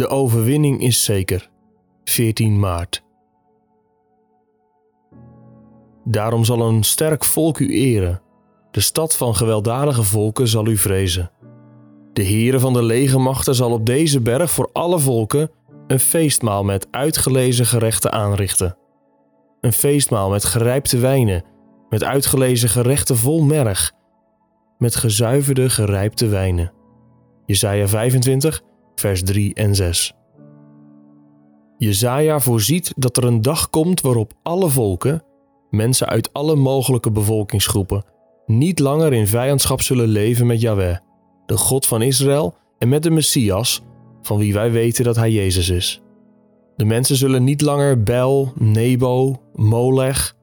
De overwinning is zeker. 14 maart. Daarom zal een sterk volk u eren. De stad van gewelddadige volken zal u vrezen. De Heere van de legermachten zal op deze berg voor alle volken een feestmaal met uitgelezen gerechten aanrichten. Een feestmaal met gerijpte wijnen, met uitgelezen gerechten vol merg, met gezuiverde gerijpte wijnen. Jesaja 25, vers 3 en 6. Jesaja voorziet dat er een dag komt waarop alle volken, mensen uit alle mogelijke bevolkingsgroepen, niet langer in vijandschap zullen leven met Yahweh, de God van Israël, en met de Messias, van wie wij weten dat hij Jezus is. De mensen zullen niet langer Bel, Nebo, Molech,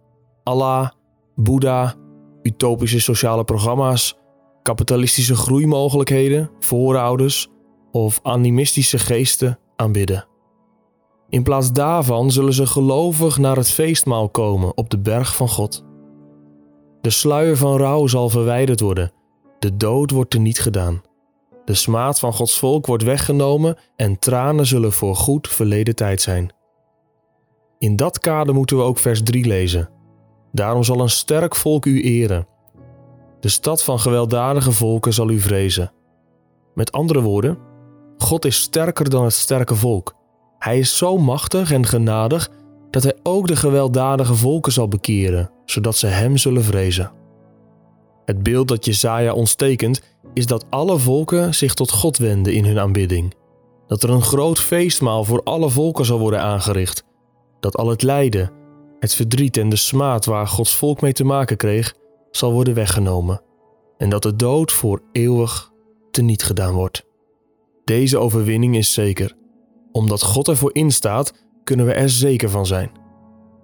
Allah, Boeddha, utopische sociale programma's, kapitalistische groeimogelijkheden, voorouders of animistische geesten aanbidden. In plaats daarvan zullen ze gelovig naar het feestmaal komen op de berg van God. De sluier van rouw zal verwijderd worden, de dood wordt er niet gedaan. De smaad van Gods volk wordt weggenomen en tranen zullen voor goed verleden tijd zijn. In dat kader moeten we ook vers 3 lezen. Daarom zal een sterk volk u eren. De stad van gewelddadige volken zal u vrezen. Met andere woorden, God is sterker dan het sterke volk. Hij is zo machtig en genadig dat hij ook de gewelddadige volken zal bekeren, zodat ze hem zullen vrezen. Het beeld dat Jesaja ons tekent is dat alle volken zich tot God wenden in hun aanbidding. Dat er een groot feestmaal voor alle volken zal worden aangericht. Dat al het lijden, het verdriet en de smaad waar Gods volk mee te maken kreeg, zal worden weggenomen. En dat de dood voor eeuwig teniet gedaan wordt. Deze overwinning is zeker. Omdat God ervoor instaat, kunnen we er zeker van zijn.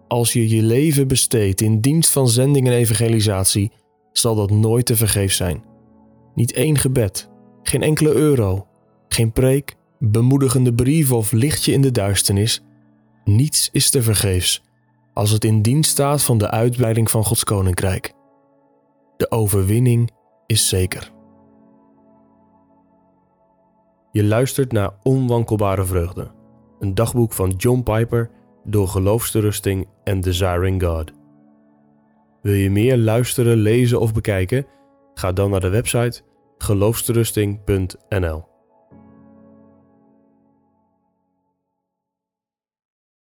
Als je je leven besteedt in dienst van zending en evangelisatie, zal dat nooit te vergeef zijn. Niet één gebed, geen enkele euro, geen preek, bemoedigende brief of lichtje in de duisternis. Niets is te vergeefs als het in dienst staat van de uitbreiding van Gods koninkrijk. De overwinning is zeker. Je luistert naar Onwankelbare Vreugde, een dagboek van John Piper door Geloofsterusting en Desiring God. Wil je meer luisteren, lezen of bekijken? Ga dan naar de website geloofsterusting.nl.